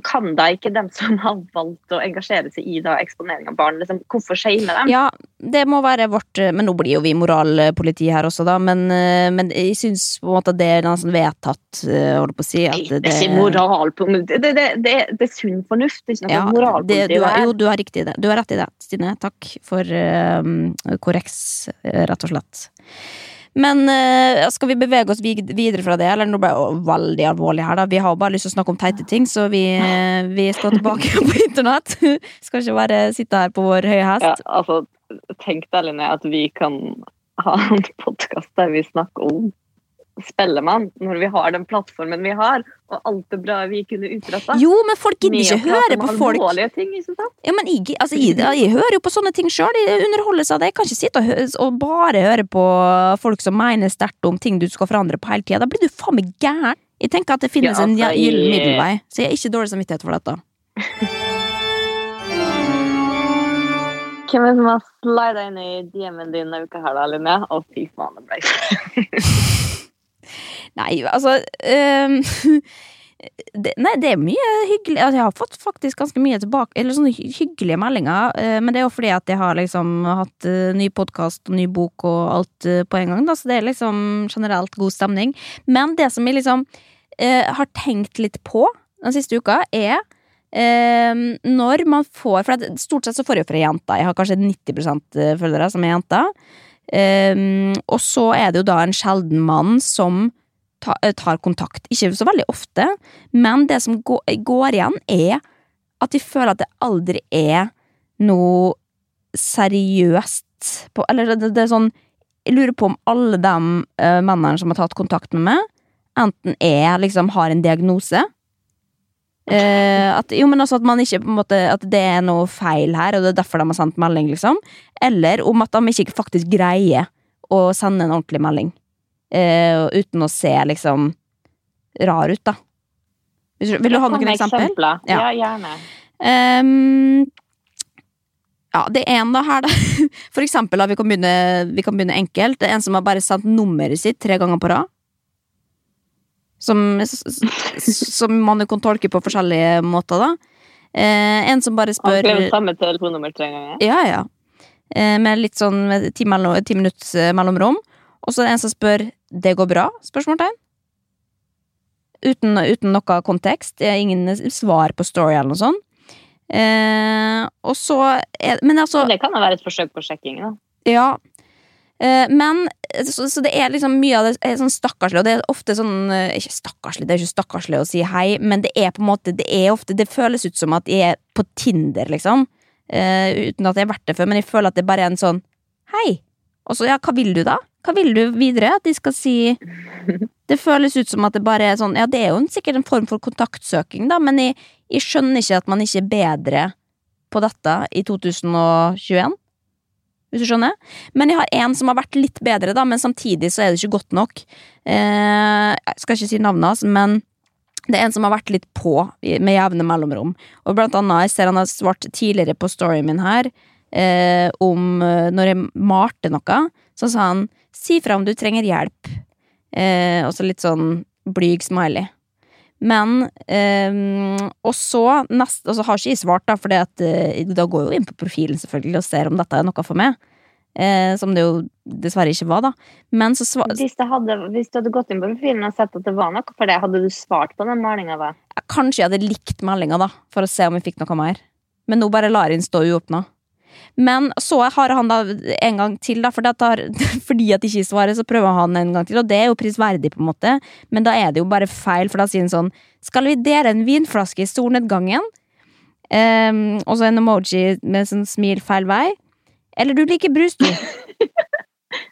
kan da ikke dem som har valgt å engasjere seg i da, eksponering av barn, liksom, hvorfor shame dem? Ja, det må være vårt Men nå blir jo vi moralpoliti her også, da. Men, eh, men jeg syns på en måte det er sånn vedtatt, holder på å si. At det, det er ikke moral det, det, det, er sunn fornuft, det er ikke noe ja, moralpoliti. det har, her. jo, du har riktig i det. Du har rett i det, Stine. Takk for uh, korreks, eh, rett og slett. Men uh, skal vi bevege oss videre fra det, eller nå ble det veldig alvorlig her, da. Vi har jo bare lyst til å snakke om teite ting, så vi, uh, vi skal tilbake på internett. skal ikke bare sitte her på vår høye hest. Ja, altså, tenk deg, Linné, at vi kan ha en podkast der vi snakker om Spellemann, når vi har den plattformen vi har, og alt det bra vi kunne utretta. Jo, men folk gidder ikke høre på folk. Ting. Ja, men jeg, altså, jeg, jeg hører jo på sånne ting sjøl. Jeg underholdes av det. Jeg kan ikke sitte og, og bare høre på folk som mener sterkt om ting du skal forandre på hele tida. Da blir du faen meg gæren. Jeg tenker at det finnes Ja, en altså, gyllen jeg- middelvei, så jeg har ikke dårlig samvittighet for dette. Hvem er det som har slida inn i DM-en din denne uka her, da, Linné? Å, fy faen, det ble Nei, altså um, det, Nei, det er mye hyggelig altså, Jeg har fått faktisk ganske mye tilbake Eller sånne hyggelige meldinger, Uh, men det er jo fordi at jeg har liksom hatt uh, ny podkast og ny bok og alt uh, på en gang, da, så det er liksom generelt god stemning. Men det som jeg liksom har tenkt litt på den siste uka, er øh, når man får For stort sett så får jeg jo fra jenter. Jeg har kanskje 90% følgere som er jenter. Um, og så er det jo da en sjelden mann som ta, eh, tar kontakt. Ikke så veldig ofte, men det som går, går igjen, er at de føler at det aldri er noe seriøst på Eller det, det er sånn Jeg lurer på om alle de uh, mennene som har tatt kontakt med meg, enten er liksom har en diagnose. Eh, at, jo, men også at man ikke måte At det er noe feil her, og det er derfor de har sendt melding, liksom. Eller om at de ikke faktisk greier å sende en ordentlig melding. Eh, uten å se liksom rar ut, da. Vil du, ha noen eksempler? Eksempler? Ja. Ja, gjerne. Um, ja, det er en da her, da. For eksempel, da, vi kan, begynne, vi kan begynne enkelt. Det er en som har bare sendt nummeret sitt tre ganger på rad. Som, som man jo kan tolke på forskjellige måter, da. Eh, en som bare Han spør skrev samme telefonnummer tre ganger. Ja, ja. Eh, med litt sånn med ti, mellom, ti minutts eh, mellomrom. Og så er det en som spør 'det går bra?' spørsmålstegn. Uten, uten noe kontekst. Ingen svar på story eller noe sånt. Eh, og så er, Men altså Det kan jo være et forsøk på sjekking. da. Ja. Eh, men så, så det er liksom mye av det er sånn stakkarslig, og det er ofte sånn eh, Ikke stakkarslig, det er ikke stakkarslig å si hei, men det er på en måte Det er ofte Det føles ut som at jeg er på Tinder, liksom. Uh, uten at jeg har vært det før, men jeg føler at det bare er en sånn Hei! Og så, ja, hva vil du, da? Hva vil du videre? At de skal si Det føles ut som at det bare er sånn Ja, det er jo en, sikkert en form for kontaktsøking, da, men jeg, jeg skjønner ikke at man ikke er bedre på dette i 2021. Hvis du skjønner? Men jeg har en som har vært litt bedre, da, men samtidig så er det ikke godt nok. Eh, jeg skal ikke si navnet hans, men det er en som har vært litt på med jevne mellomrom. Og blant annet, jeg ser han har svart tidligere på storyen min her eh, om eh, når jeg malte noe, så sa han si fra om du trenger hjelp. Eh, og så litt sånn blyg smiley. Men eh, Og så nest, altså har ikke jeg svart, da, for eh, da går jeg jo inn på profilen selvfølgelig og ser om dette er noe for meg. Eh, som det jo dessverre ikke var, da. Men så svar, Hvis, hadde, hvis du hadde gått inn på profilen og sett at det var noe for det, hadde du svart på den meldinga? da? Kanskje jeg hadde likt meldinga, da, for å se om jeg fikk noe mer. Men nå bare lar jeg den stå uåpna. Men så har han da en gang til, da, for tar, fordi at ikke svarer, så prøver han en gang til, og det er jo prisverdig, på en måte, men da er det jo bare feil, for da sier han sånn Skal vi dele en vinflaske i solnedgangen? Um, og så en emoji med sånn smil feil vei. Eller du liker brus, du.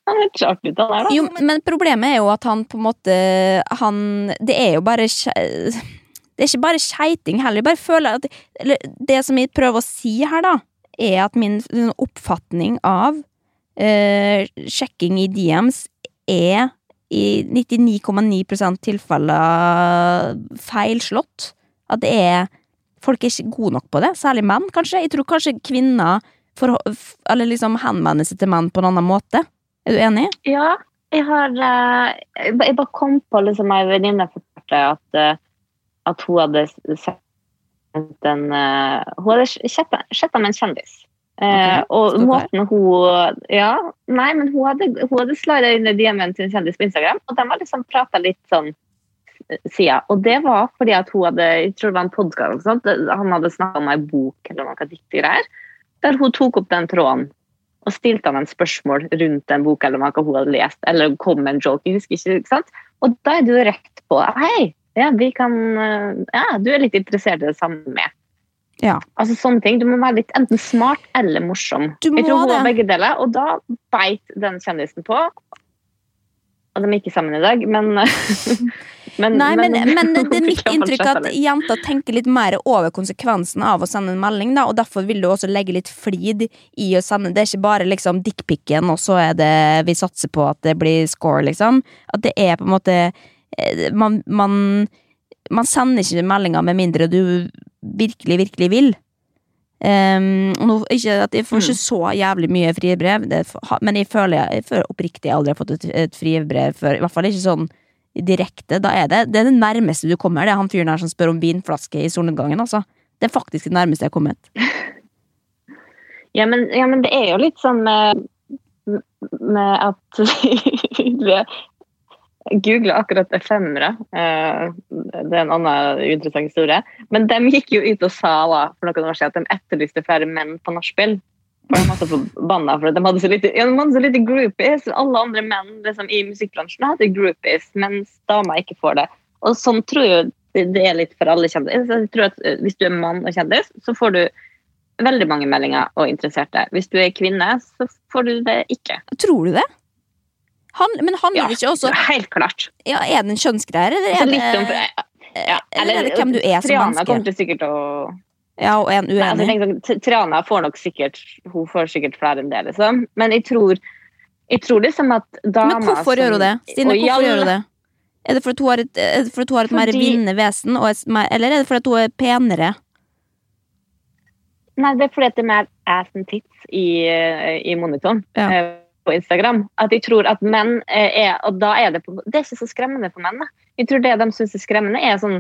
Han er artig ut av det da. Jo, men problemet er jo at han på en måte Han Det er jo bare Det er ikke bare skeiting heller. Jeg bare føler at Eller det som jeg prøver å si her, da, er at min sånn oppfatning av eh, sjekking i DMs er i 99,9% tilfeller feilslått. At det er Folk er ikke gode nok på det. Særlig menn, kanskje. Jeg tror kanskje kvinner for, eller liksom henvender seg til menn på en annen måte. Er du enig? Ja, jeg har eh, Jeg bare kom på liksom ei venninne fortalte at, eh, at hun hadde sendt en eh, Hun hadde chatta med en kjendis. Eh, Ok, og måten hun Ja, nei, men hun hadde, hun hadde slida inn i DM-en til en kjendis på Instagram, og de har liksom prata litt sånn sida. Og det var fordi at hun hadde jeg tror det var en podkast han hadde snakka om ei bok eller noe diktgreier, der hun tok opp den tråden og stilte han en spørsmål rundt en bok eller noe hun hadde lest, eller kom med en joke. jeg husker ikke, ikke sant? Og da er du rett på Hei, ja, vi kan eh, Ja, du er litt interessert i det samme med. Ja. Altså sånne ting. Du må være litt enten smart eller morsom. Du må jeg tror hun det. var begge deler, og da beit den kjendisen på. Og de er ikke sammen i dag, men men, Nei, men, men det er mitt inntrykk at jenter tenker litt mer over konsekvensen av å sende en melding, da, og derfor vil du også legge litt flid i å sende. Det er ikke bare liksom dickpicen, og så er det vi satser på at det blir score, liksom. At det er på en måte Man, man, man sender ikke meldinger med mindre du virkelig, virkelig vil. Um, nå, ikke at Jeg får ikke så jævlig mye fribrev, det, men jeg føler, jeg føler oppriktig jeg aldri har fått et, et fribrev før. I hvert fall ikke sånn direkte. Da er det, det er det nærmeste du kommer. Det er han fyren her som spør om vinflaske i solnedgangen. Altså. Det er faktisk det nærmeste jeg har kommet. Ja men, ja, men det er jo litt sånn med, med at Jeg googla akkurat efemere. Eh, Det er en annen interessant historie. Men de gikk jo ut og sa da, for noen år siden at de etterlyste flere menn på nachspiel. For de for de hadde så lite, ja, så lite groupies. Alle andre menn liksom, i musikkbransjen hadde groupies, mens damer ikke får det. Og sånn tror jeg det det er litt for alle kjendiser. Jeg tror at eh, Hvis du er mann og kjendis, så får du veldig mange meldinger og interesserte. Hvis du er kvinne, så får du det ikke. Tror du det? Han, men handler Ja, ikke også Helt klart. ja, Er det en kjønnsgreie, eller er det, om, ja, eller er det hvem du er som Triana menneske? kommer til sikkert å Ja, og uenig. Nei, altså, uenig? tenker sånn, Triana får nok sikkert Hun får sikkert flere enn det, liksom. Men jeg tror, jeg tror liksom at damer Men hvorfor gjør hun det? Stine, hvorfor alle- gjør hun det? Er det fordi hun har et, er det fordi hun har et mer vinnende vesen, eller er det fordi hun er penere? Nei, det er fordi det er mer ass and tits i, eh, i monitoren Ja. På Instagram. At de tror at menn eh, er Og da er det på, Det er ikke så skremmende for menn. Da. Jeg tror det de syns er skremmende, er sånn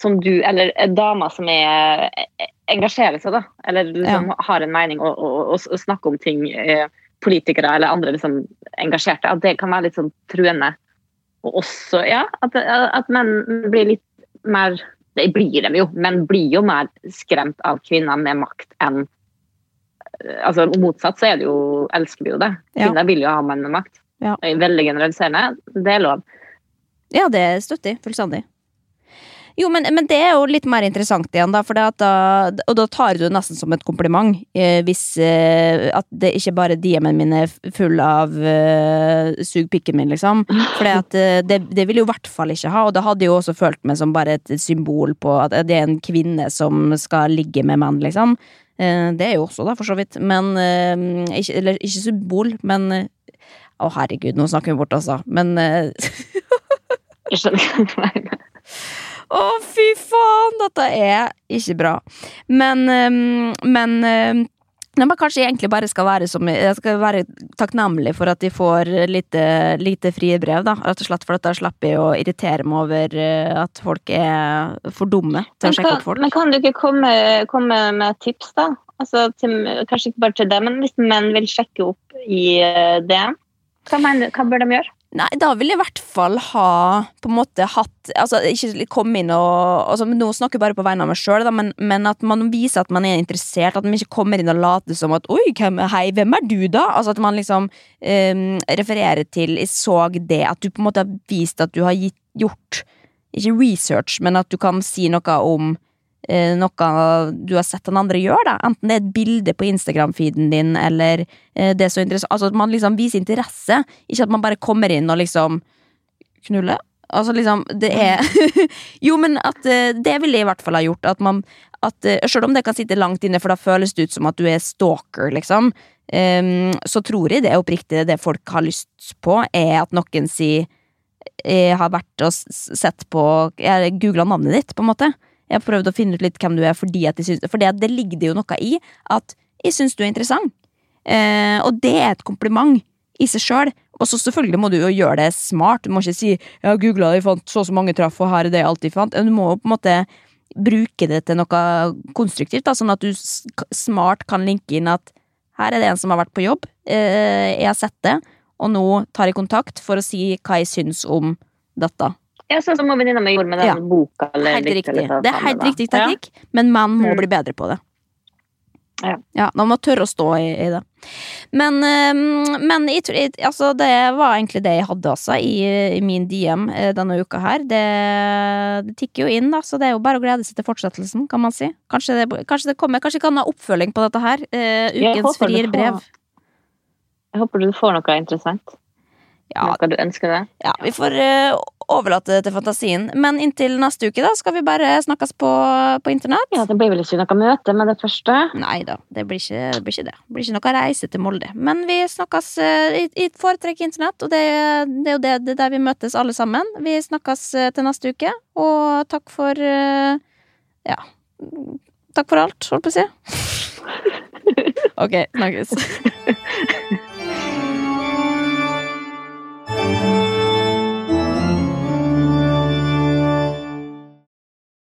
som du, eller damer som er eh, engasjerer seg, da. Eller liksom har en mening og, og, og, og snakker om ting eh, politikere eller andre liksom, engasjerte, at det kan være litt sånn truende. Og også, ja, at, at menn blir litt mer Det blir de jo, men blir jo mer skremt av kvinner med makt enn altså Motsatt så er det jo, elsker vi jo det. Ja. Kvinner vil jo ha menn med makt. Ja. Veldig generaliserende. Det er lov. Ja, det støtter jeg fullstendig. Jo, men, men det er jo litt mer interessant igjen, da, da, og da tar du det nesten som et kompliment. Eh, hvis eh, At det ikke bare DM-en min er full av eh, sug pikken min, liksom. For eh, det, det vil jo i hvert fall ikke ha, og det hadde jo også følt meg som bare et symbol på at det er en kvinne som skal ligge med menn, liksom. Eh, det er jo også, da, for så vidt. Men eh, ikke, Eller ikke symbol, men eh, Å, herregud, nå snakker vi bort, altså. Men Jeg skjønner mener. Å, fy faen! Dette er ikke bra. Men um, Men Nei, men kanskje egentlig bare skal være som skal være takknemlig for at de får lite, lite frie brev, da. Rett og slett for at da slipper jeg å irritere meg over eh, at folk er for dumme til å Men sjekke kan, opp folk. men kan du ikke komme, komme med tips, da? Altså, til, kanskje ikke bare til det, men hvis menn vil sjekke opp i eh, DM, hva, mener, hva bør de gjøre? Nei, da vil jeg i hvert fall ha på en måte hatt Altså, ikke komme inn og altså, Nå snakker jeg bare på vegne av meg sjøl, men, men at man viser at man er interessert. At man ikke kommer inn og later som at 'oi, hvem, hei, hvem er du', da? Altså At man liksom um, refererer til 'jeg så det', at du på en måte har vist at du har gitt, gjort Ikke research, men at du kan si noe om noe du har sett den andre gjøre, da. Enten det er et bilde på Instagram-feeden din, eller eh, det er så interessant Altså at man liksom viser interesse, ikke at man bare kommer inn og liksom knuller. Altså liksom, det er Jo, men at eh, det ville jeg i hvert fall ha gjort. At man at, eh, Selv om det kan sitte langt inne, for da føles det ut som at du er stalker, liksom. Um, så tror jeg det er oppriktig det folk har lyst på, er at noen sier jeg har vært og sett på Jeg googla navnet ditt, på en måte. Jeg har prøvd å finne ut litt hvem du er, fordi at jeg syns For det, det ligger det jo noe i at jeg syns du er interessant. Eh, og det er et kompliment i seg sjøl. Og så selvfølgelig må du jo gjøre det smart. Du må ikke si 'jeg har googla det, fant så og så mange traff, og her er det jeg alltid fant'. Du må jo på en måte bruke det til noe konstruktivt, da, sånn at du smart kan linke inn at her er det en som har vært på jobb, eh, jeg har sett det, og nå tar jeg kontakt for å si hva jeg syns om dette. Ja, sånn som venninna mi gjorde med den Ja. boka. Eller Helt riktig. eller Det er helt riktig ja. men man må Mm. bli bedre på det. Ja. Man må tørre å stå i, i det. Men, eh, men jeg, altså, det var egentlig det jeg hadde også i, i min DM eh, denne uka her. Det, det tikker jo inn, da, så det er jo bare å glede seg til fortsettelsen, kan man si. Kanskje det, kanskje det kommer, kanskje jeg kan ha oppfølging på dette her. Uh, ukens frier brev. Jeg håper du får noe interessant. Ja, Noe du ønsker deg. ja, vi får uh, overlate det til fantasien. Men inntil neste uke, da, skal vi bare snakkes på, på internett? Ja, Det blir vel ikke noe møte med det første. Nei da, det blir ikke det. Blir ikke det. det blir ikke noe reise til Molde. Men vi snakkes uh, i, i foretrekk internett, og det, det er jo det, det er der vi møtes alle sammen. Vi snakkes uh, til neste uke, og takk for Ja. Takk for alt, holdt på å si. ok, snakkes. Thank you.